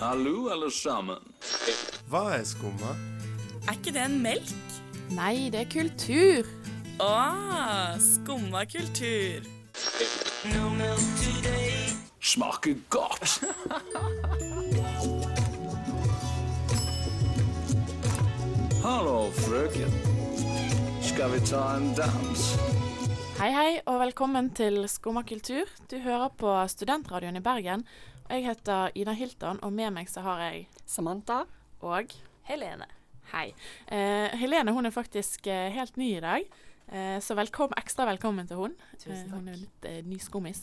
Hallo, alle sammen. Hva er skumma? Er ikke det en melk? Nei, det er kultur. Å, skumma kultur. no milk today. Smaker godt. Hallo, frøken. Skal vi ta en dans? Hei, hei, og velkommen til Skumma kultur. Du hører på Studentradioen i Bergen. Og jeg heter Ina Hilton, og med meg så har jeg Samantha. og Helene. Hei. Eh, Helene hun er faktisk eh, helt ny i dag, eh, så velkom, ekstra velkommen til hun. Tusen Eh, hun er takk. litt eh, ny skummis.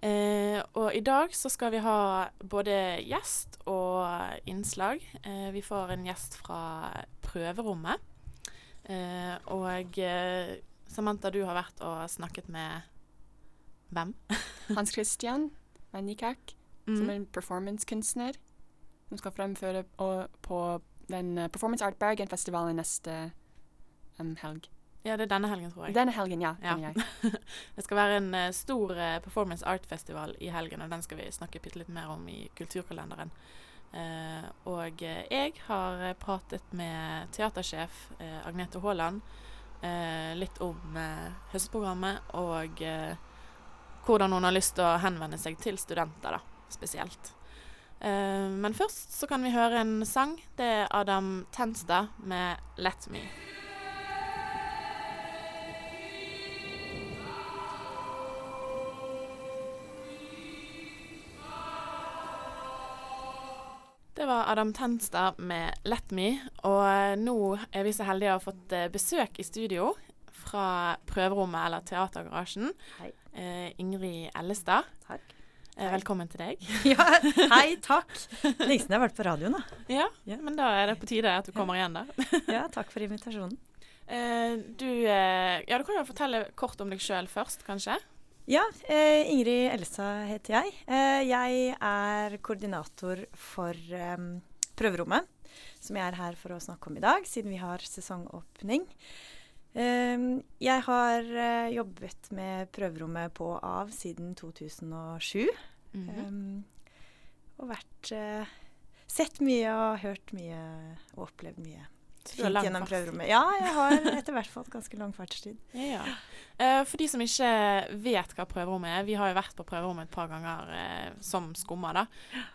Eh, og i dag så skal vi ha både gjest og innslag. Eh, vi får en gjest fra prøverommet. Eh, og eh, Samantha, du har vært og snakket med hvem? Hans Christian Vannikak, som Mm. er en performancekunstner. Som skal fremføre på den eh, Performance Art Bergen-festivalen neste um, helg. Ja, det er denne helgen, tror jeg. Denne helgen, ja. Ja. Det skal være en uh, stor uh, performance art-festival i helgen, og den skal vi snakke bitte litt mer om i kulturkalenderen. Uh, og jeg har pratet med teatersjef Agnete Haaland eh, litt om eh, høstprogrammet og eh, hvordan hun har lyst til å henvende seg til studenter, da, spesielt. Eh, men først så kan vi høre en sang. Det er Adam Tenstad med 'Let Me'. Var Adam Tenstad med 'Let Me'. Og eh, nå er vi så heldige å ha fått eh, besøk i studio fra prøverommet eller Teatergarasjen. Hei. Eh, Ingrid Ellestad. Takk. Eh, velkommen til deg. Ja, hei, takk. Lenge siden jeg har vært på radioen, da. Ja, Ja. men da er det på tide at du kommer igjen, da. Ja, takk for invitasjonen. Eh, du eh, Ja, du kan jo fortelle kort om deg sjøl først, kanskje? Ja, eh, Ingrid Elsa heter jeg. Eh, jeg er koordinator for eh, prøverommet, som jeg er her for å snakke om i dag, siden vi har sesongåpning. Eh, jeg har eh, jobbet med prøverommet på og av siden 2007. Mhm. Um, og vært eh, Sett mye og hørt mye og opplevd mye. Fint gjennom prøverommet. Ja, jeg har etter hvert fått ganske lang fartstid. Ja. Uh, for de som ikke vet hva prøverommet er, vi har jo vært på prøverommet et par ganger uh, som skummer, da.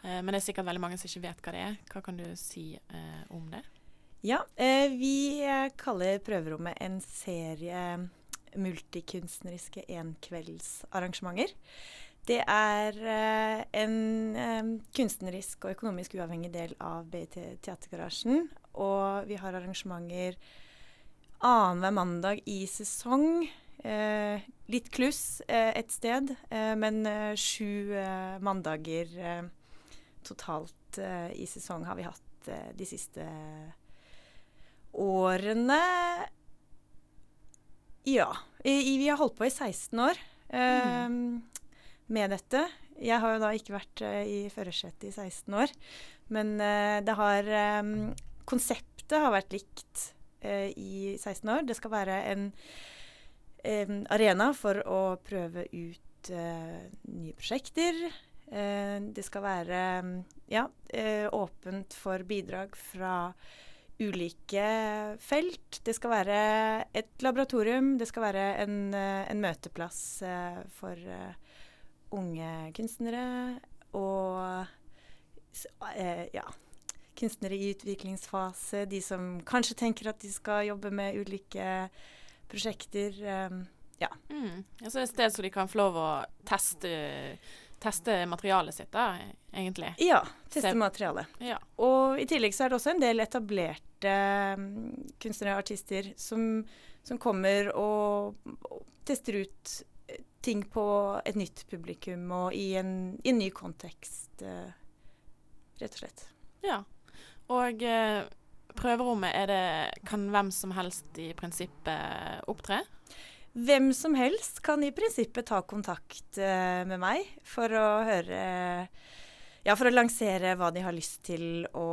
Uh, men det er sikkert veldig mange som ikke vet hva det er. Hva kan du si om det? Ja, vi kaller prøverommet en serie multikunstneriske enkveldsarrangementer. Det er eh, en kunstnerisk og økonomisk uavhengig del av BIT Teatergarasjen. Og vi har arrangementer annenhver mandag i sesong. Eh, litt kluss eh, et sted, eh, men eh, sju eh, mandager totalt i sesong har vi hatt de siste årene. Ja. I, i, vi har holdt på i 16 år eh, med dette. Jeg har jo da ikke vært eh, i førersetet i 16 år, men eh, det har eh, Konseptet har vært likt i 16 år. Det skal være en arena for å prøve ut nye prosjekter. Det skal være ja, åpent for bidrag fra ulike felt. Det skal være et laboratorium. Det skal være en, en møteplass for unge kunstnere og eh, ja, kunstnere i utviklingsfase. De som kanskje tenker at de skal jobbe med ulike prosjekter. eh, ja. Mm. Ja, så det er et sted så de kan få lov å teste, teste materialet sitt, da, egentlig. ja, teste Se- materiale. Ja. Og i tillegg så er det også en del etablerte mm, kunstnere og artister som, som kommer og, og tester ut ting på et nytt publikum og i en, i en ny kontekst, uh, rett og slett. ja. Og uh, prøverommet, er det, kan hvem som helst i prinsippet opptre? Hvem som helst kan i prinsippet ta kontakt uh, med meg for å høre Ja, for å lansere hva de har lyst til å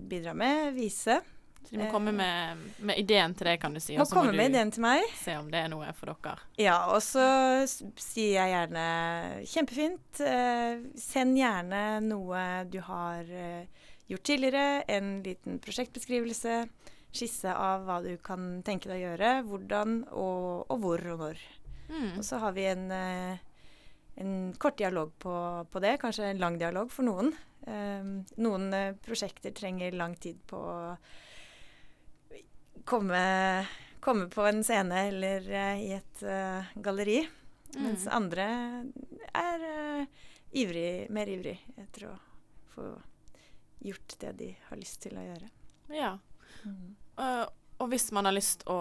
bidra med, vise. Så de må Eh, komme med, med ideen til deg, kan du si. Må komme må med ideen til meg. se om det er noe for dere. Ja, og så sier jeg gjerne kjempefint. Eh, send gjerne noe du har eh, gjort tidligere. En liten prosjektbeskrivelse. Skisse av hva du kan tenke deg å gjøre. Hvordan og, og hvor og når. Mm. Og så har vi en, eh, en kort dialog på, på det. Kanskje en lang dialog for noen. Eh, noen eh, prosjekter trenger lang tid på å komme, komme på en scene eller eh, i et eh, galleri. Mens Mm. andre er eh, ivrig, mer ivrig etter å få gjort det de har lyst til å gjøre. Ja. Eh, og hvis man har lyst å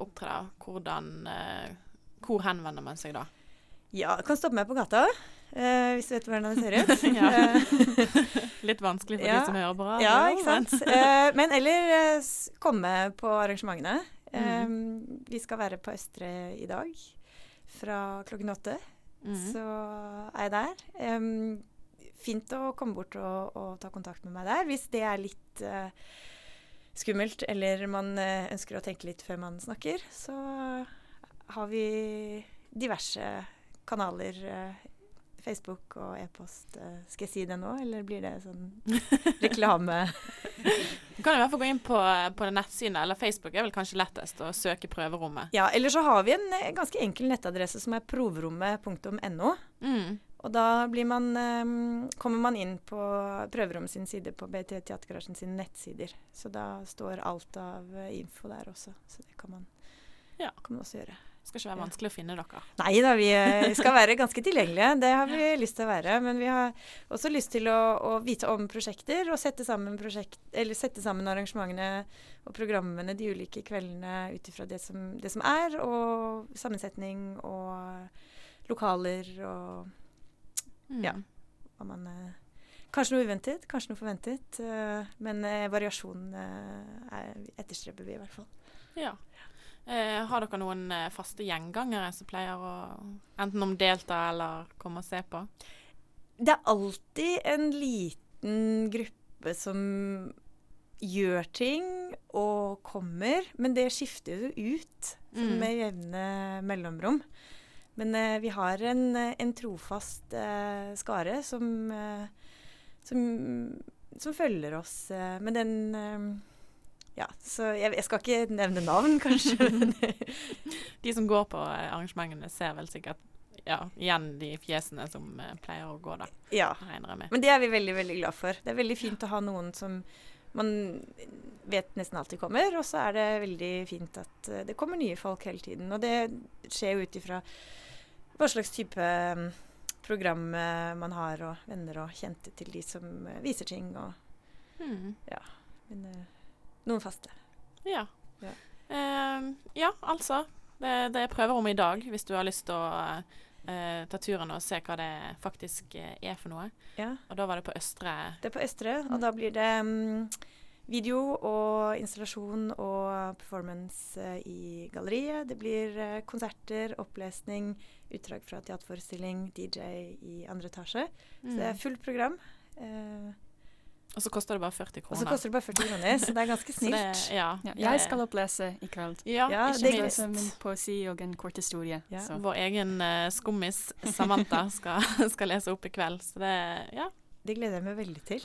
opptre, hvordan uh, Hvor henvender man seg da? Ja, du kan stoppe meg på gata eh, hvis du vet hvordan det ser ut. Ja. Eh, Litt vanskelig for Ja. de som hører bra. Ja, ikke sant. men- Eh, men eller komme på arrangementene. Mm. Vi skal være på Østre i dag fra klokken åtte. Mm. Så er jeg der. Em, fint å komme bort og, og ta kontakt med meg der, hvis det er litt skummelt, eller man ønsker å tenke litt før man snakker. Så har vi diverse kanaler. Facebook og e-post. eh, skal jeg si det nå, eller blir det sånn reklame? Du kan i hvert fall gå inn på, på den nettsiden, eller Facebook er vel kanskje lettest, å søke prøverommet. Ja, eller så har vi en eh, ganske enkel nettadresse som er proverommet.no. Mm. Og da blir man, um, kommer man inn på prøverommet sin side på BT Teatergarasjen sine nettsider. Så da står alt av eh, info der også. Så det kan man, Ja. kan man også gjøre. Skal ikke være vanskelig å finne dere. Nei da, vi eh, skal være ganske tilgjengelige. Det har vi lyst til å være. Men vi har også lyst til å, å vite om prosjekter og sette sammen, prosjekt, eller sette sammen arrangementene og programmene de ulike kveldene ut ifra det, som- det som er, og sammensetning og lokaler og Mm. Ja. hva man eh, Kanskje noe uventet, kanskje noe forventet. eh, men variasjon etterstreber vi i hvert fall. Ja. Eh, har dere noen eh, faste gjengangere som pleier å enten om delta eller komme og se på? Det er alltid en liten gruppe som gjør ting og kommer, men det skifter jo ut Mm. med jevne mellomrom. Men eh, vi har en, en trofast eh, skare som, eh, som, som følger oss. Eh, men den Ja, så jeg, jeg skal ikke nevne navn, kanskje. De som går på eh, arrangementene, ser vel sikkert ja, igjen de fjesene som eh, pleier å gå, da. ja. Men det er vi veldig, veldig glad for. Det er veldig fint å ha noen som man vet nesten alltid kommer, og så er det veldig fint at eh, det kommer nye folk hele tiden. Og det skjer jo ut ifra hva slags type mm, program man har, og venner og kjente til de som viser ting, og Mm. men, eh, noen faste. Ja. Ja. uh, ja, altså. Det, det er prøverom i dag, hvis du har lyst til å uh, ta turen og se hva det faktisk eh, er for noe. Ja. Og da var det på Østre Det er på Østre, og da blir det um, video og installasjon og performance uh, i galleriet. Det blir uh, konserter, opplesning, utdrag fra teaterforestilling, DJ i andre etasje. Så det er Mm. fullt program. Eh, Og så koster det bare 40 kroner. og så koster det bare 40 kroner, så det er ganske snilt. ja, Ja, jeg skal opplese i kveld. Ja, Ja, ikke det er minst. leser min poesi og en kort historie. Ja. Så. Vår egen uh, skummis Samantha skal, skal lese opp i kveld. Så det Ja. Det gleder jeg meg veldig til.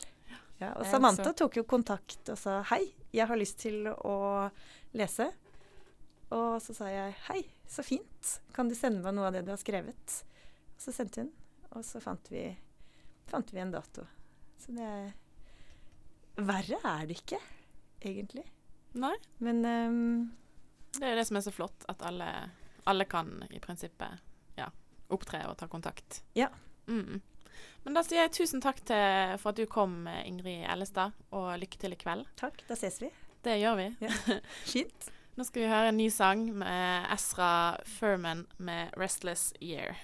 Ja, og Samantha tok jo kontakt og sa hei, jeg har lyst til å lese. Og så sa jeg hei, så fint, kan du sende meg noe av det du har skrevet? Og så sendte hun, og så fant vi, fant vi en dato. Så det Verre er det ikke, egentlig. Nei, Men um, det er det som er så flott, at alle, alle kan i prinsippet ja, opptre og ta kontakt. Ja. Mm. Men da sier jeg tusen takk til, for at du kom, Ingrid Ellestad, og lykke til i kveld. takk, da ses vi. Det gjør vi. Fint. Nå skal vi høre en ny sang med Ezra Furman med 'Restless Year'.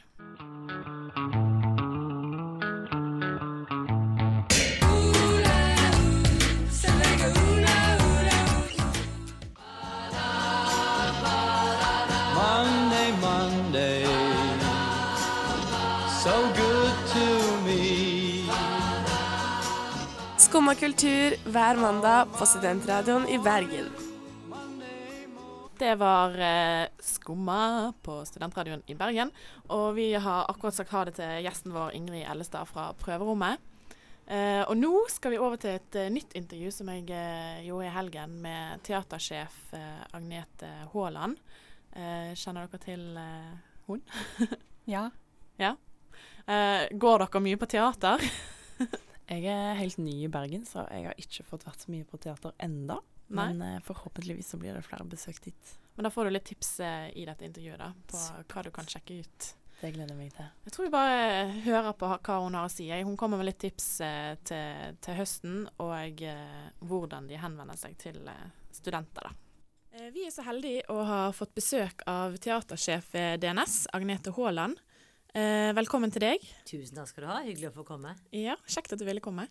Skumma kultur hver mandag på Studentradioen i Bergen. Det var eh, Skumma på Studentradioen i Bergen. Og vi har akkurat sagt ha det til gjesten vår Ingrid Ellestad fra prøverommet. Eh, og nå skal vi over til et eh, nytt intervju som jeg eh, gjorde i helgen med teatersjef eh, Agnete Haaland. Eh, kjenner dere til hun? Ja. ja. går dere mye på teater? Jeg er helt ny i Bergen, så jeg har ikke fått vært så mye på teater enda. Nei. Men eh, forhåpentligvis så blir det flere besøk dit. Men da får du litt tips eh, i dette intervjuet da, på hva du kan sjekke ut. Det gleder jeg meg til. Jeg tror vi bare hører på hva hun har å si. Hun kommer med litt tips eh, til, til høsten, og eh, hvordan de henvender seg til eh, studenter. Da. Eh, vi er så heldige å ha fått besøk av teatersjef ved DNS, Agnete Haaland. Eh, velkommen til deg. Tusen takk skal du ha. Hyggelig å få komme. Ja, Kjekt at du ville komme.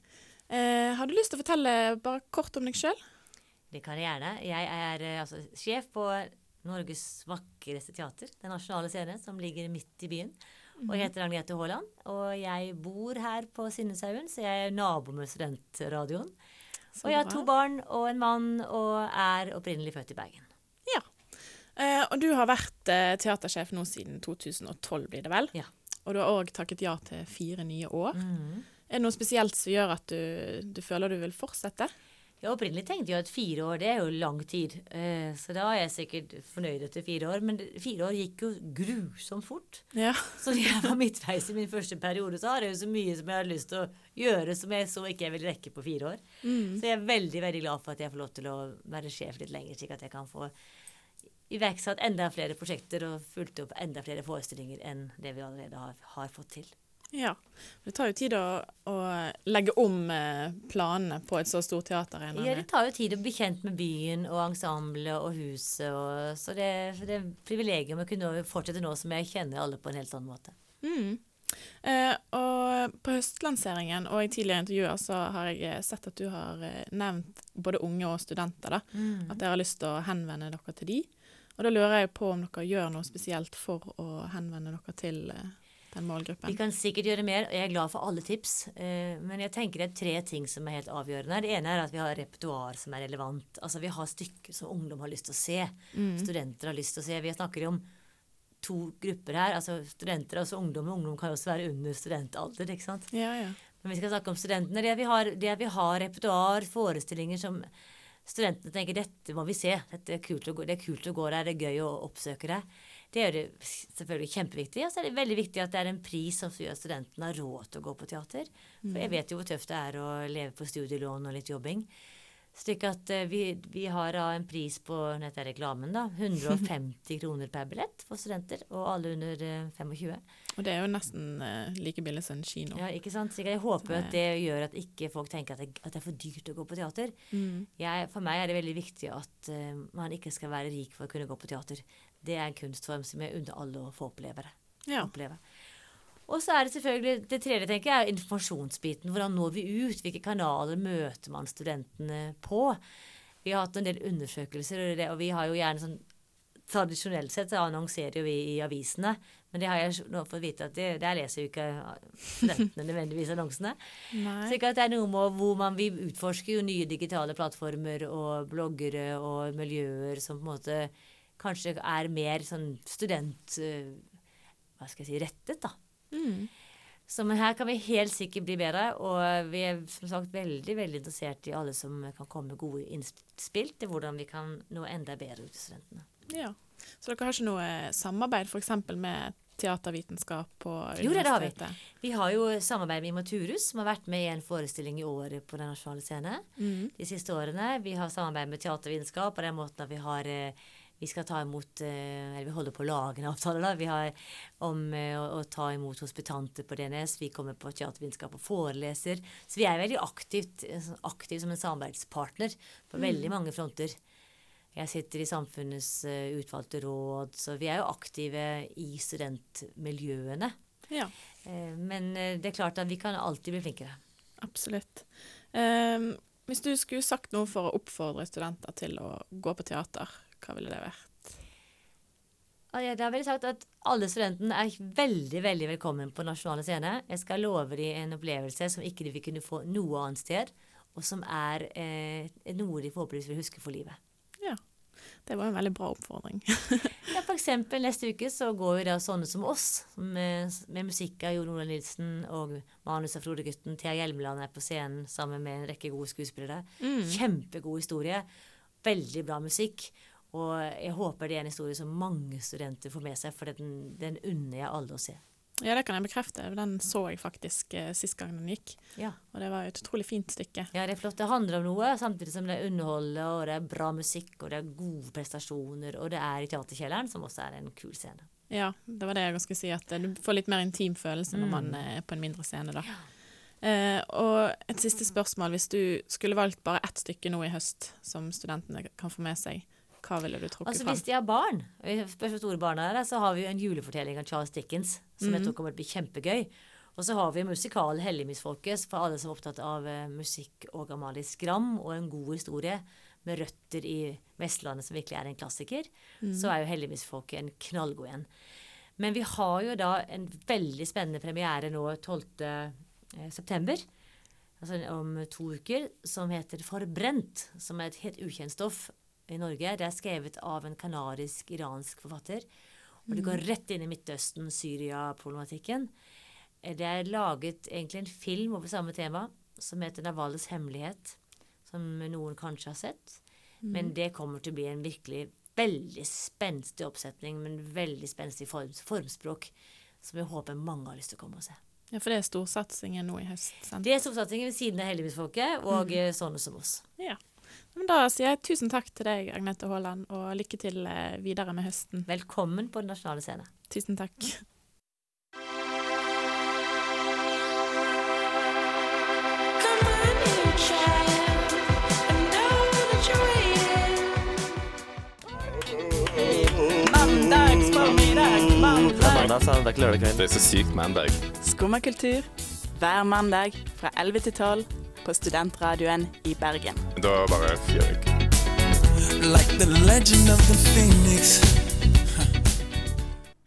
Eh, har du lyst til å fortelle bare kort om deg sjøl? Det kan jeg gjerne. Jeg er eh, altså, sjef på Norges vakreste teater, Den nasjonale scene, som ligger midt i byen. Og jeg heter Agnete Haaland. Og jeg bor her på Sinneshaugen, så jeg er nabo med Studentradioen. Og jeg har to barn og en mann, og er opprinnelig født i Bergen. Eh, og du har vært eh, teatersjef nå siden 2012, blir det vel? Ja. Og du har òg takket ja til fire nye år. Mhm. Er det noe spesielt som gjør at du, du føler du vil fortsette? Ja, opprinnelig tenkte jeg at fire år, det er jo lang tid. Eh, så da er jeg sikkert fornøyd etter fire år. Men fire år gikk jo grusomt fort. Ja. Så når jeg var midtveis i min første periode, så har jeg jo så mye som jeg har lyst til å gjøre som jeg så ikke jeg vil rekke på fire år. Mm. Så jeg er veldig veldig glad for at jeg får lov til å være sjef litt lenger, slik at jeg kan få iverksatt enda flere prosjekter og fulgt opp enda flere forestillinger enn det vi allerede har, har fått til. ja. Det tar jo tid å, å legge om eh, planene på et så stort teater. Ja, det tar jo tid å bli kjent med byen og ensemblet og huset, og, så det, det er et privilegium å kunne fortsette nå som jeg kjenner alle på en helt annen måte. Mm. Eh, og på høstlanseringen og i tidligere intervjuer så har jeg eh, sett at du har eh, nevnt både unge og studenter. da, Mm. At dere har lyst til å henvende dere til de. Og da lurer jeg på om dere gjør noe spesielt for å henvende dere til den målgruppen. Vi kan sikkert gjøre mer, og jeg er glad for alle tips. Eh, men jeg tenker det er tre ting som er helt avgjørende. Det ene er at vi har repertoar som er relevant. Altså vi har stykker som ungdom har lyst til å se. Mm. Studenter har lyst til å se. Vi snakker jo om to grupper her. altså Studenter altså ungdom. og Ungdom kan jo også være under studentalder. ikke sant? Ja, ja. Men vi skal snakke om studentene. Det vi har, det vi har repertoar, forestillinger som studentene tenker dette må vi se. Dette er kult å gå, det er kult å gå der, det er gøy å oppsøke det. Det er det selvfølgelig kjempeviktig. Og så er det veldig viktig at det er en pris som gjør at studentene har råd til å gå på teater. For jeg vet jo hvor tøft det er å leve på studielån og litt jobbing. Slik at eh, vi, vi har en pris på dette reklamen da, 150 kroner per billett for studenter, og alle under eh, 25. Og det er jo nesten uh, like billig som en kino. Ja, ikke sant? Så jeg håper at det gjør at ikke folk tenker at det, at det er for dyrt å gå på teater. Mm. Jeg, for meg er det veldig viktig at uh, man ikke skal være rik for å kunne gå på teater. Det er en kunstform som jeg unner alle å få oppleve. Ja. oppleve. Og så er det selvfølgelig det tredje tenker jeg, er informasjonsbiten. Hvordan når vi ut? Hvilke kanaler møter man studentene på? Vi har hatt en del undersøkelser, og, det, og vi har jo gjerne sånn Tradisjonelt sett annonserer vi i avisene, men det har jeg nå fått vite at det, der leser jo ikke studentene nødvendigvis annonsene. Så det er noe med hvor man, Vi utforsker jo nye digitale plattformer og bloggere og miljøer som på en måte kanskje er mer sånn student... eh, Hva skal jeg si rettet, da. Mm. Så men her kan vi helt sikkert bli bedre, og vi er som sagt veldig veldig interessert i alle som kan komme med gode innspill til hvordan vi kan nå enda bedre ut til studentene. Ja. Så dere har ikke noe eh, samarbeid f.eks. med teatervitenskap på universitetet? Jo, det har vi. Vi har jo samarbeid med Imaturus, som har vært med i en forestilling i året på Den nasjonale scene Mm. de siste årene. Vi har samarbeid med teatervitenskap på den måten at vi har eh, vi skal ta imot eh, Eller vi holder på å lage en avtale, da. Vi har om å, å ta imot hospitanter på DNS. Vi kommer på teatervitenskap og foreleser. Så vi er veldig aktivt, aktiv som en samarbeidspartner på veldig mange fronter. Jeg sitter i Samfunnets eh, utvalgte råd, så vi er jo aktive i studentmiljøene. Ja, Eh, men eh, det er klart at vi kan alltid bli flinkere. absolutt. Ehm, hvis du skulle sagt noe for å oppfordre studenter til å gå på teater, hva ville det vært? Ja, jeg- har vel sagt at alle studentene er veldig veldig velkommen på Nasjonale Scene. Jeg skal love dem en opplevelse som ikke de vil kunne få noe annet sted. og som er eh, noe de forhåpentligvis vil huske for livet. Det var en veldig bra oppfordring. Ja, for eksempel neste uke så går jo da sånne som oss, med, med musikk av Jon Olav Nilsen og manus av Frode-gutten. Thea Hjelmeland er på scenen sammen med en rekke gode skuespillere. Mm. Kjempegod historie. Veldig bra musikk. Og jeg håper det er en historie som mange studenter får med seg, for den, den unner jeg alle å se. Ja, det kan jeg bekrefte. Den så jeg faktisk eh, sist gang den gikk. Ja. Og det var et utrolig fint stykke. Ja, det er flott. Det handler om noe, samtidig som det er underholdet, og det er bra musikk, og det er gode prestasjoner, og det er i Teaterkjelleren, som også er en kul scene. Ja, det var det jeg skulle si, at eh, du får litt mer intim følelse når Mm. man er på en mindre scene, da. Eh, og et siste spørsmål. Hvis du skulle valgt bare ett stykke nå i høst som studentene kan få med seg, hva ville du trukket Altså fram? Hvis de har barn, spørs hvor store barna er, så har vi jo en julefortelling av Charles Dickens som jeg Mhm. tror kommer til å bli kjempegøy. Og så har vi musikal Helligmisfolket for alle som er opptatt av eh, musikk og Amalie Skram og en god historie med røtter i Vestlandet som virkelig er en klassiker. Mhm. Så er jo Helligmisfolket en knallgod en. Men vi har jo da en veldig spennende premiere nå 12. eh, september. Altså om to uker, som heter Forbrent. Som er et helt ukjent stoff i Norge. Det er skrevet av en kanarisk-iransk forfatter. Og det går rett inn i Midtøsten, Syria-problematikken. Eh, Det er laget egentlig en film over samme tema, som heter 'Navales hemmelighet', som noen kanskje har sett. Men det kommer til å bli en virkelig veldig spenstig oppsetning, men veldig spenstig form, formspråk, som jeg håper mange har lyst til å komme og se. Ja, for det er storsatsingen nå i høst. Sant? Det er storsatsingen ved siden av Heldigvisfolket og mm. sånne som oss. Ja. Men da sier jeg tusen takk til deg, Agnete Haaland, og lykke til eh, videre med høsten. Velkommen på Den nasjonale scene. Tusen takk. Kveld. Det er så sykt mandag. Skummakultur hver mandag fra 11 til 12 på Studentradioen i Bergen. Da bare fyrer jeg. Like the legend of the phoenix.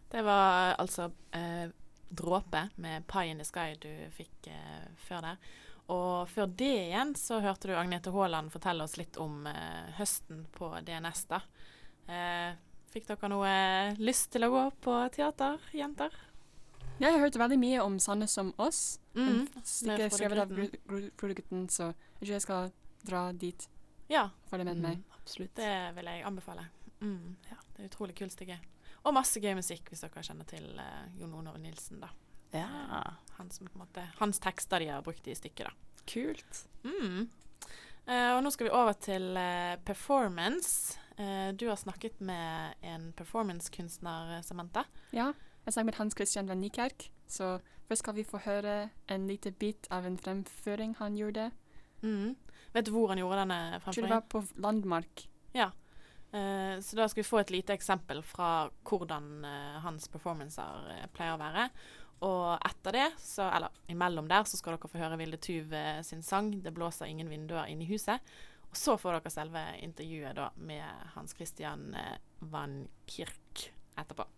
Det var altså eh, Dråpe med 'Pie in the Sky' du fikk eh, før der. Og før det igjen så hørte du Agnete Haaland fortelle oss litt om eh, høsten på DNS. da. Eh, fikk dere noe eh, lyst til å gå på teater, jenter? Ja, jeg har hørt veldig mye om Sanne som oss. Mm, ikke skrevet av Frode så jeg tror jeg skal dra dit. Ja. Det med meg. Absolutt. Det vil jeg anbefale. Mm, ja, det er utrolig kult stykke. Og masse gøy musikk, hvis dere kjenner til uh, Jon Olav Nilsen, da. Ja. Han som, på en måte, hans tekster de har brukt i stykket, da. Kult. Mm. Uh, og nå skal vi over til uh, performance. Eh, du har snakket med en performancekunstner, eh, Samantha. Ja, jeg snakker med Hans Christian van Niekerk, så først skal vi få høre en liten bit av en fremføring han gjorde. Mm. Vet du hvor han gjorde denne Jeg tror det var på Landmark. Ja. Uh, så da skal vi få et lite eksempel fra hvordan uh, hans performancer uh, pleier å være. Og etter det, så, eller imellom der, så skal dere få høre Vilde Tuv sin sang 'Det blåser ingen vinduer inn i huset'. Og så får dere selve intervjuet da med Hans Christian Van Kirk etterpå.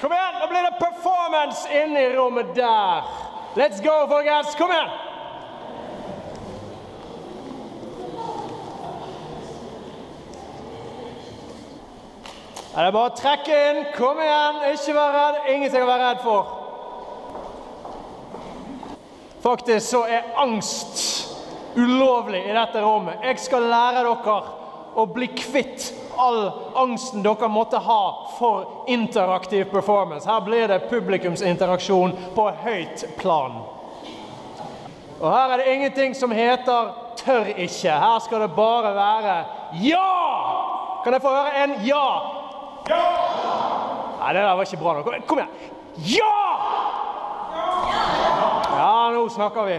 Kom igjen, nå blir det performance inne i rommet der. Let's go, folkens. Kom igjen! Det er bare å trekke inn. Kom igjen, ikke vær redd. Ingenting å være redd for. Faktisk så er angst ulovlig i dette rommet. Jeg skal lære dere å bli kvitt all angsten dere måtte ha for interaktiv performance. Her blir det publikumsinteraksjon på høyt plan. Og her er det ingenting som heter 'tør ikke'. Her skal det bare være 'ja'! Kan jeg få høre en 'ja'? Ja! Nei, det der var ikke bra nok. Kom- igjen. Ja! Ja, nå snakker vi.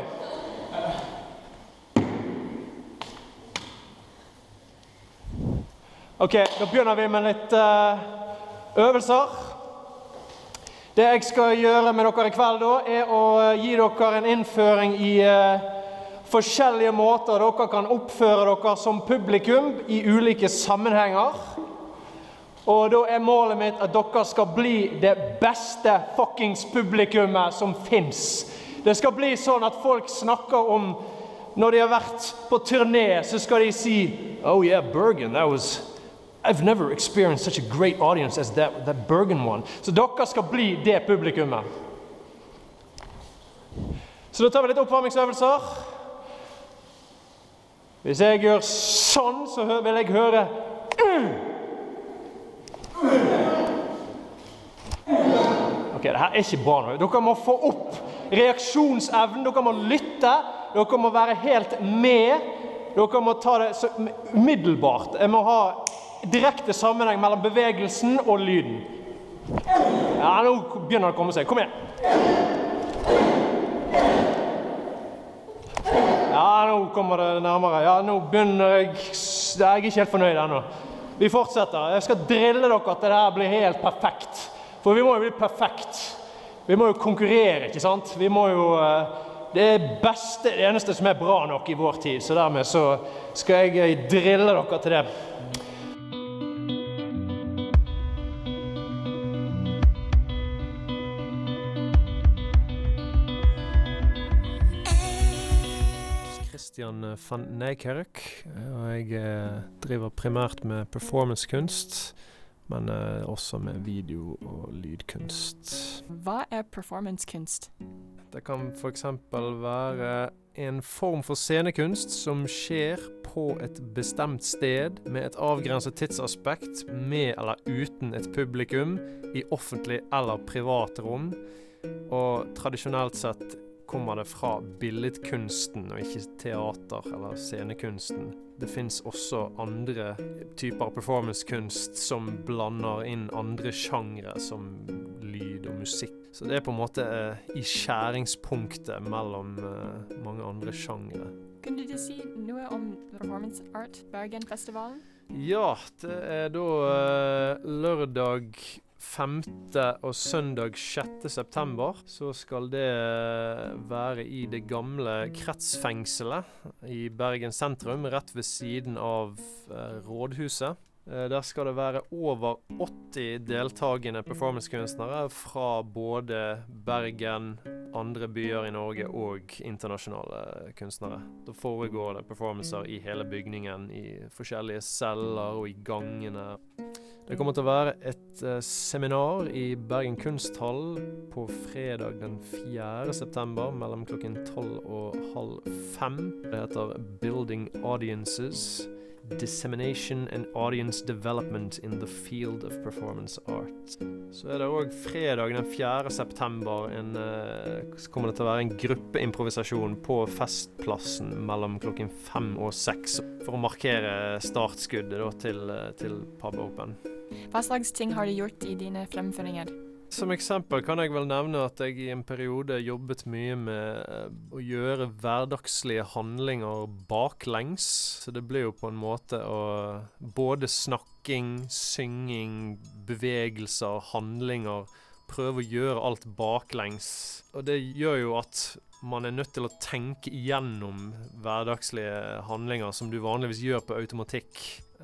Ok, da begynner vi med litt eh, øvelser. Det jeg skal gjøre med dere i kveld, da, er å eh, gi dere en innføring i eh, forskjellige måter dere kan oppføre dere som publikum i ulike sammenhenger. Og da er målet mitt at dere skal bli det beste fuckings publikummet som fins. Det skal bli sånn at folk snakker om når de har vært på turné, så skal de si Oh yeah, Bergen, that was I've never experienced such a great audience as that, that Bergen one. Så dere skal bli det publikummet. Så da tar vi litt oppvarmingsøvelser. Hvis jeg gjør sånn, så vil jeg høre Ok, det her er ikke bra nå. Dere må få opp reaksjonsevnen. Dere må lytte. Dere må være helt med. Dere må ta det så umiddelbart. Jeg må ha direkte sammenheng mellom bevegelsen og lyden. Ja, nå begynner det å komme seg. Kom igjen. Ja, nå kommer det nærmere. Ja, nå begynner jeg Jeg er ikke helt fornøyd ennå. Vi fortsetter. Jeg skal drille dere til det her blir helt perfekt. For vi må jo bli perfekt. Vi må jo konkurrere, ikke sant? Vi må jo eh, Det beste, det eneste som er bra nok i vår tid. Så dermed så skal jeg eh, drille dere til det. Christian van Nijkerk, og jeg eh, driver primært med performancekunst, men eh, også med video- og lydkunst. Hva er performancekunst? Det kan f.eks. være en form for scenekunst som skjer på et bestemt sted med et avgrenset tidsaspekt, med eller uten et publikum, i offentlig eller privat rom. Og tradisjonelt sett kommer det fra billedkunsten og ikke teater eller scenekunsten. Det fins også andre typer performancekunst som blander inn andre sjangre, som lyd og musikk. Så det er på en måte eh, i skjæringspunktet mellom eh, mange andre sjangre. Kunne du si noe om Performance Art Bergen-festivalen? Ja, det er da eh, lørdag 5. og søndag 6. september. Så skal det eh, være i det gamle kretsfengselet i Bergen sentrum, rett ved siden av eh, rådhuset. Eh, Der skal det være over 80 deltakende performancekunstnere fra både Bergen, andre byer i Norge og internasjonale kunstnere. Da foregår det performancer i hele bygningen, i forskjellige celler og i gangene. Det kommer til å være et eh, seminar i Bergen kunsthall på fredag den 4. september mellom klokken 12 og halv fem. Det heter Building Audiences. Dissemination and Audience Development in the Field of Performance Art. Så er det òg fredag den 4. september en, uh, kommer det til å være en gruppeimprovisasjon på Festplassen mellom klokken fem og seks for å markere startskuddet da, til, eh, til Pub Open. Hva slags ting har du gjort i dine fremføringer? Som eksempel kan jeg vel nevne at jeg i en periode jobbet mye med eh, å gjøre hverdagslige handlinger baklengs. Så det ble jo på en måte å både snakking, synging, bevegelser, handlinger Prøve å gjøre alt baklengs. Og det gjør jo at man er nødt til å tenke igjennom hverdagslige handlinger som du vanligvis gjør på automatikk.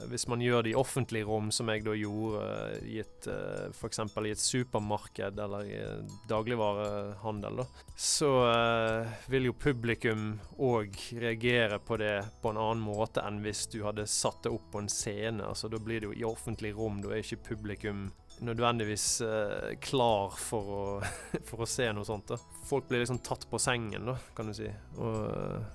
Hvis man gjør det i offentlige rom, som jeg da gjorde eh, i et eh, f.eks. i et supermarked eller i dagligvarehandel, da, så eh, vil jo publikum òg reagere på det på en annen måte enn hvis du hadde satt det opp på en scene. Altså Da blir det jo i offentlig rom, da er ikke publikum nødvendigvis eh, klar for å, for å se noe sånt. da. Folk blir liksom tatt på sengen, da, kan du si. Og,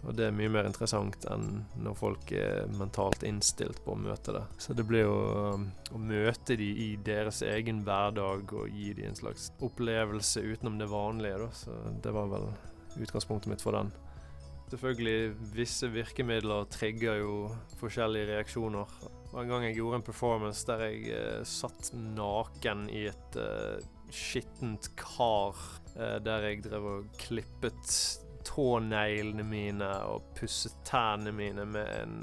og det er mye mer interessant enn når folk er mentalt innstilt på å møte det. Så det blir jo um, å møte de i deres egen hverdag og gi de en slags opplevelse utenom det vanlige, da. Så det var vel utgangspunktet mitt for den. Selvfølgelig, visse virkemidler trigger jo forskjellige reaksjoner. Det var en gang jeg gjorde en performance der jeg uh, satt naken i et uh, skittent kar, Uh, der jeg drev og klippet tåneglene mine og pusset tærne mine med en,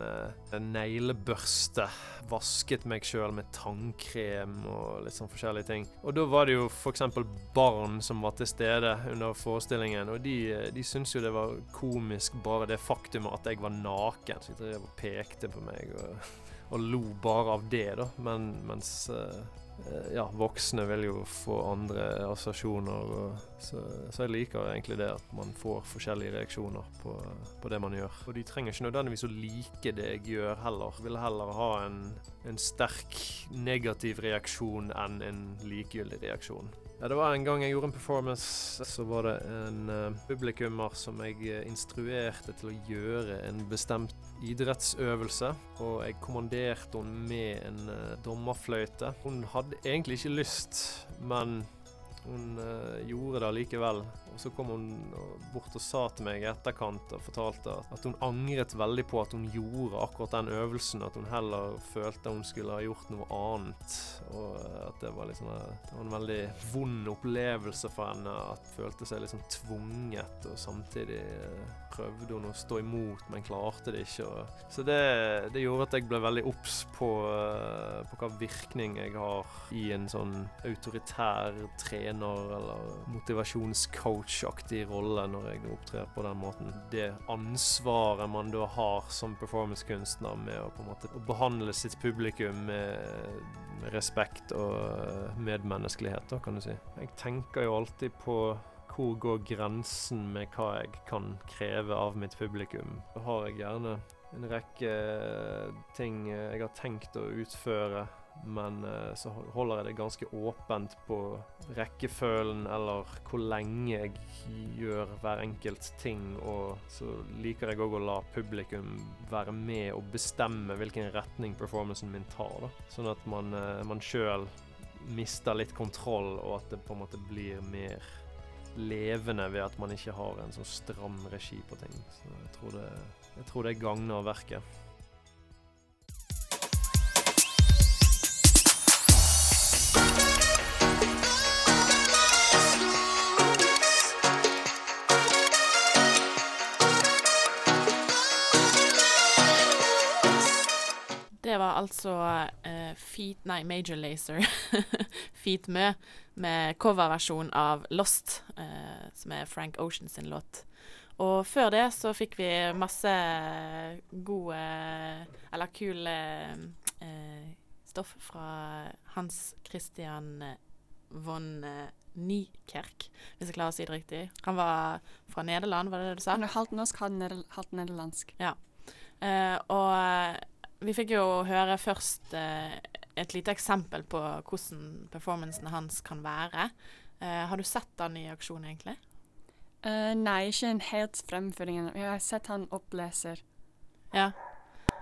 en neglebørste. Vasket meg sjøl med tannkrem og litt sånn forskjellige ting. Og da var det jo f.eks. barn som var til stede under forestillingen, og de, de syntes jo det var komisk bare det faktum at jeg var naken. Så de drev og pekte på meg og, og lo bare av det, da. Men, mens eh, eh, ja, voksne vil jo få andre assosiasjoner. Så, så jeg liker egentlig det at man får forskjellige reaksjoner på, på det man gjør. Og de trenger ikke nødvendigvis å like det jeg gjør heller. Vil heller ha en, en sterk negativ reaksjon enn en likegyldig reaksjon. Ja, det var en gang jeg gjorde en performance, så var det en uh, publikummer som jeg uh, instruerte til å gjøre en bestemt idrettsøvelse. Og jeg kommanderte henne med en uh, dommerfløyte. Hun hadde egentlig ikke lyst, men hun gjorde det likevel. Og så kom hun bort og sa til meg i etterkant og fortalte at hun angret veldig på at hun gjorde akkurat den øvelsen. At hun heller følte hun skulle ha gjort noe annet. Og at det var, liksom, det var en veldig vond opplevelse for henne. At hun følte seg liksom tvunget, og samtidig prøvde hun å stå imot, men klarte det ikke. Så det, det, gjorde at jeg ble veldig obs på, på hva virkning jeg har i en sånn autoritær trener- eller motivasjonscoach-aktig rolle når jeg opptrer på den måten. Det ansvaret man da har som performancekunstner med å på en måte behandle sitt publikum med, respekt og medmenneskelighet, da, kan du si. Jeg tenker jo alltid på hvor går grensen med hva jeg kan kreve av mitt publikum. Da har jeg gjerne en rekke ting jeg har tenkt å utføre men uh, så holder jeg det ganske åpent på rekkefølgen eller hvor lenge jeg gjør hver enkelt ting. Og så liker jeg òg å la publikum være med og bestemme hvilken retning performancen min tar. Sånn at man, uh, man sjøl mister litt kontroll, og at det på en måte blir mer levende ved at man ikke har en sånn stram regi på ting. Så jeg tror det, jeg tror det gagner verket. Altså uh, Feet Nei, Major Lazer. Feet Mø med coverversjon av Lost, uh, som er Frank Ocean sin låt. Og før det så fikk vi masse gode Eller kule uh, stoff fra Hans Christian von Nykerk, hvis jeg klarer å si det riktig. Han var fra Nederland, var det det du sa? Han er halvt norsk, halvt nederlandsk. Ja. og vi fikk jo høre først eh, et lite eksempel på hvordan performancen hans kan være. Eh, har du sett han i aksjon, egentlig? Uh, nei, ikke en helt fremføring. Jeg har sett han oppleser. Ja.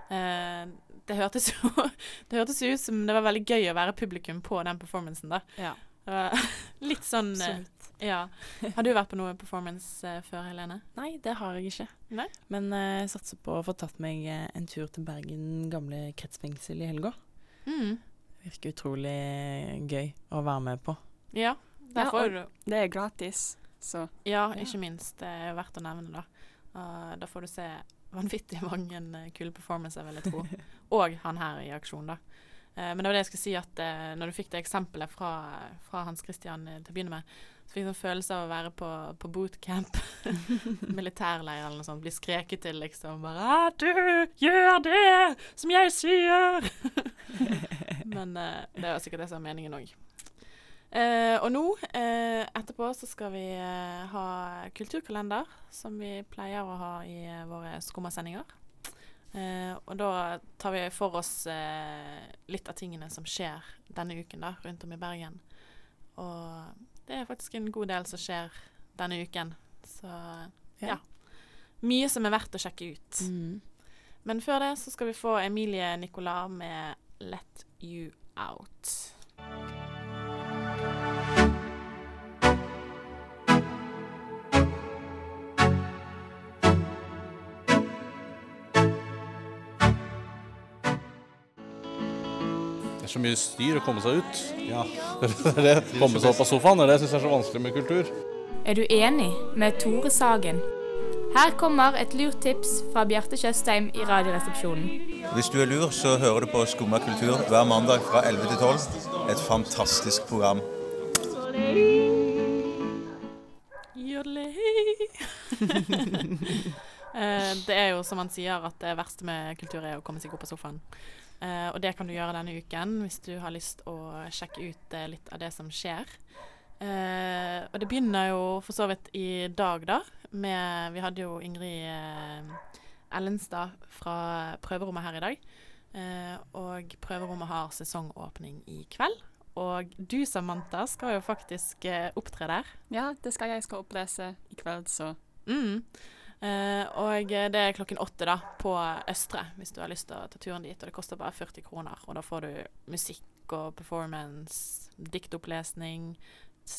Eh, det hørtes jo Det hørtes ut som det var veldig gøy å være publikum på den performancen, da. Ja. litt sånn Absolutt. Ja. Har du vært på noe performance uh, før, Helene? Nei, det har jeg ikke. Nei? Men uh, jeg satser på å få tatt meg uh, en tur til Bergen gamle kretsfengsel i helga. Mm. Virker utrolig gøy å være med på. Ja, derfor ja, Det er gratis, så Ja, ikke minst. Det er verdt å nevne, da. da får du se vanvittig mange kule performances, vil jeg tro. Og han her i aksjon, da. Men det var det jeg skulle si, at når du fikk det eksempelet fra, fra Hans Christian til å begynne med, så fikk jeg en følelse av å være på, på bootcamp, militærleir eller noe sånt. Bli skreket til, liksom. Bare 'Du, gjør det som jeg sier!' Men det var sikkert det som var meningen òg. Uh, og nå, uh, etterpå, så skal vi ha kulturkalender, som vi pleier å ha i våre skummasendinger. Og da tar vi for oss litt av tingene som skjer denne uken da, rundt om i Bergen. Og det er faktisk en god del som skjer denne uken. Så ja. ja. Mye som er verdt å sjekke ut. Mm. Men før det så skal vi få Emilie Nicolas med 'Let You Out'. Er så mye styr å komme seg ut. Ja. det, komme seg opp av sofaen. Det syns jeg er så vanskelig med kultur. Er du enig med Tore Sagen? Her kommer et lurt tips fra Bjarte Tjøstheim i Radioresepsjonen. Hvis du er lur, så hører du på Skumma kultur hver mandag fra 11 til 12. Et fantastisk program. det er jo som han sier, at det verste med kultur er å komme seg opp av sofaen. Eh, og det kan du gjøre denne uken hvis du har lyst å sjekke ut eh, litt av det som skjer. Eh, og det begynner jo for så vidt i dag, da. Med, vi hadde jo Ingrid Ellenstad fra prøverommet her i dag. Eh, og prøverommet har sesongåpning i kveld. Og du, Samantha, skal jo faktisk opptre der. Ja, det skal jeg skal opplese i kveld, så Mm. Eh, og det er klokken åtte da, på Østre, hvis du har lyst til å ta turen dit. Og det koster bare 40 kroner. Og da får du musikk og performance, diktopplesning,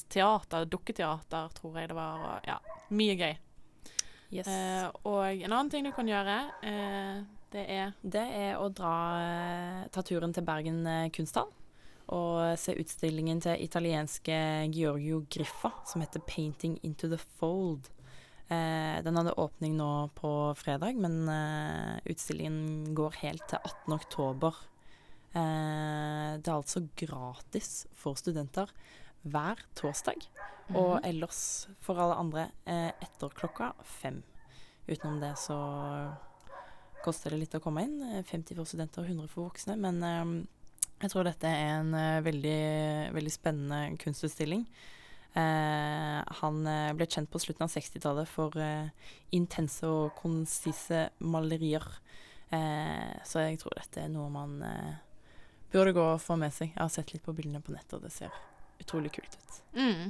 teater, dukketeater, tror jeg det var. Og ja, mye gøy. Yes. Eh, og en annen ting du kan gjøre, eh, det er Det er å dra, eh, ta turen til Bergen eh, kunsthall og se utstillingen til italienske Giorgio Griffa som heter 'Painting into the Fold'. Eh, den hadde åpning nå på fredag, men eh, utstillingen går helt til 18. oktober. Eh, det er altså gratis for studenter hver torsdag, og Mhm. ellers for alle andre eh, etter klokka fem. Utenom det så koster det litt å komme inn. eh, 50 for studenter og 100 for voksne. Men eh, jeg tror dette er en eh, veldig, veldig spennende kunstutstilling. Eh, han eh, ble kjent på slutten av 60-tallet for eh, intense og konsise malerier. Eh, så jeg tror dette er noe man burde gå og få med seg. Jeg har sett litt på bildene på nettet, og det ser utrolig kult ut. mm.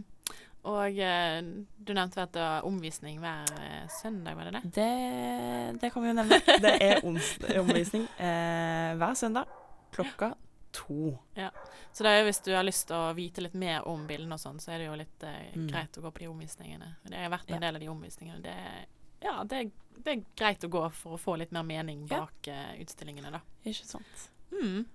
Og du nevnte at det var omvisning hver søndag, var det det? Det, det kan vi jo nevne. Det er onsdag omvisning eh, hver søndag klokka to. Ja. Så det er jo hvis du har lyst til å vite litt mer om bildene og sånn, så er det jo litt eh, Mm. greit å gå på de omvisningene. Det har vært en Ja. del av de omvisningene. Det er, ja, det er, det er greit å gå for å få litt mer mening bak eh, utstillingene, da. Ikke sant. Mm.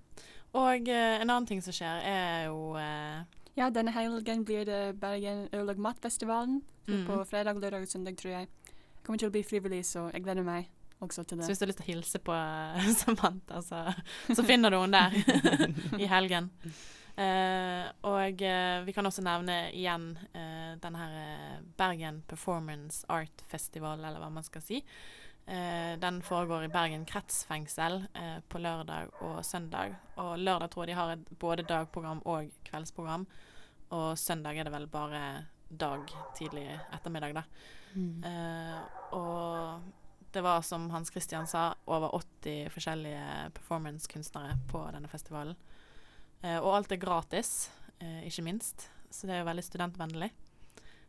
Og uh, en annen ting som skjer, er jo uh, Ja, denne helgen blir det Bergen øl- og matfestivalen. Mm. På fredag, lørdag og søndag, tror jeg. Jeg kommer til å bli frivillig, så jeg gleder meg også til det. Så hvis du har lyst til å hilse på eh, Samantha, så, så finner du henne der i helgen. Uh, og uh, vi kan også nevne igjen uh, denne her Bergen Performance Art Festival, eller hva man skal si. Den foregår i Bergen kretsfengsel på lørdag og søndag. Og lørdag tror jeg de har et både dagprogram og kveldsprogram. Og søndag er det vel bare dag tidlig ettermiddag, da. Mm. Og det var, som Hans Christian sa, over 80 forskjellige performancekunstnere på denne festivalen. Eh, og alt er gratis, eh, ikke minst. Så det er jo veldig studentvennlig.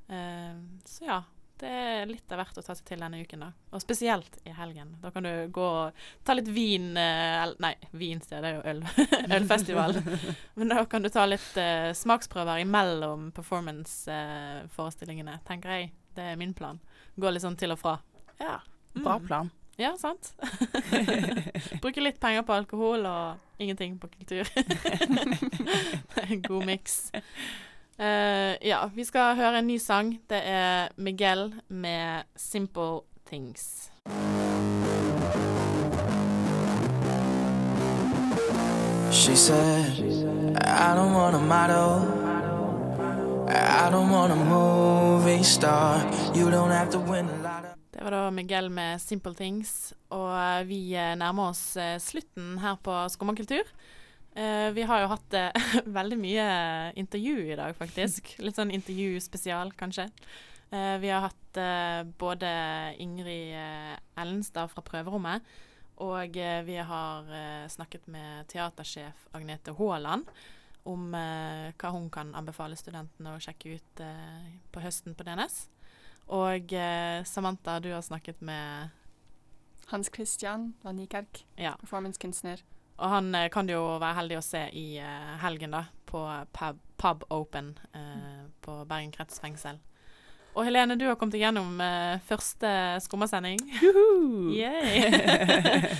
Eh, så ja, det er litt av hvert å ta seg til denne uken, da. Og spesielt i helgen. Da kan du gå og ta litt vin eh, Nei, vinsted, det er jo øl. Ølfestival. Men da kan du ta litt eh, smaksprøver imellom performance-forestillingene, tenker jeg. Det er min plan. Gå litt sånn til og fra. Ja, bra Mm. plan. Ja, sant? Bruke litt penger på alkohol og ingenting på kultur. En God miks. Uh, ja, vi skal høre en ny sang. Det er Miguel med 'Simple Things'. She said, I don't want a model. I don't want a movie star. You don't have to win a lot of. Det var da Miguel med 'Simple Things'. Og eh, vi eh, nærmer oss eh, slutten her på Skummakultur. Vi har jo hatt veldig mye intervju i dag, faktisk. Litt sånn intervjuspesial, kanskje. Vi har hatt både Ingrid Ellenstad fra Prøverommet, og vi har snakket med teatersjef Agnete Haaland om hva hun kan anbefale studentene å sjekke ut på høsten på DNS. Og eh, Samantha, du har snakket med Hans Christian van Niekerk, Ja. performancekunstner. Og han eh, kan du jo være heldig å se i eh, helgen, da, på pub, pub Open eh, på Bergen kretsfengsel. Og Helene, du har kommet igjennom eh, første skummasending.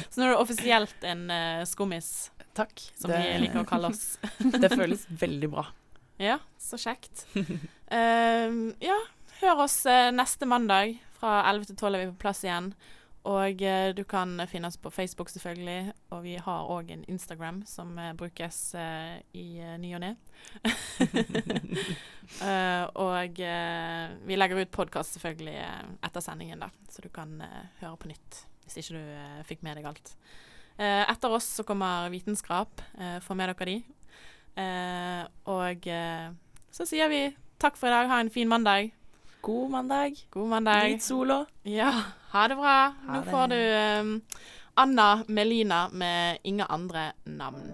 Så nå er du offisielt en eh, skummis. Takk. Som Det- vi liker å kalle oss. Det føles veldig bra. Ja, så kjekt. Ehm, ja, hør oss eh, neste mandag. Fra 11 til 12 er vi på plass igjen. Og eh, du kan finne oss på Facebook, selvfølgelig. Og vi har òg en Instagram som eh, brukes eh, i ny og ne. Og vi legger ut podkast selvfølgelig etter sendingen, da. Så du kan høre på nytt hvis ikke du fikk med deg alt. Etter oss så kommer Vitenskap. Eh, få med dere de. Og så sier vi takk for i dag. Ha en fin mandag. God mandag. God mandag. Nyt sola. Ja, ha det bra. Ha Nå det. får du um, Anna Melina med ingen andre navn.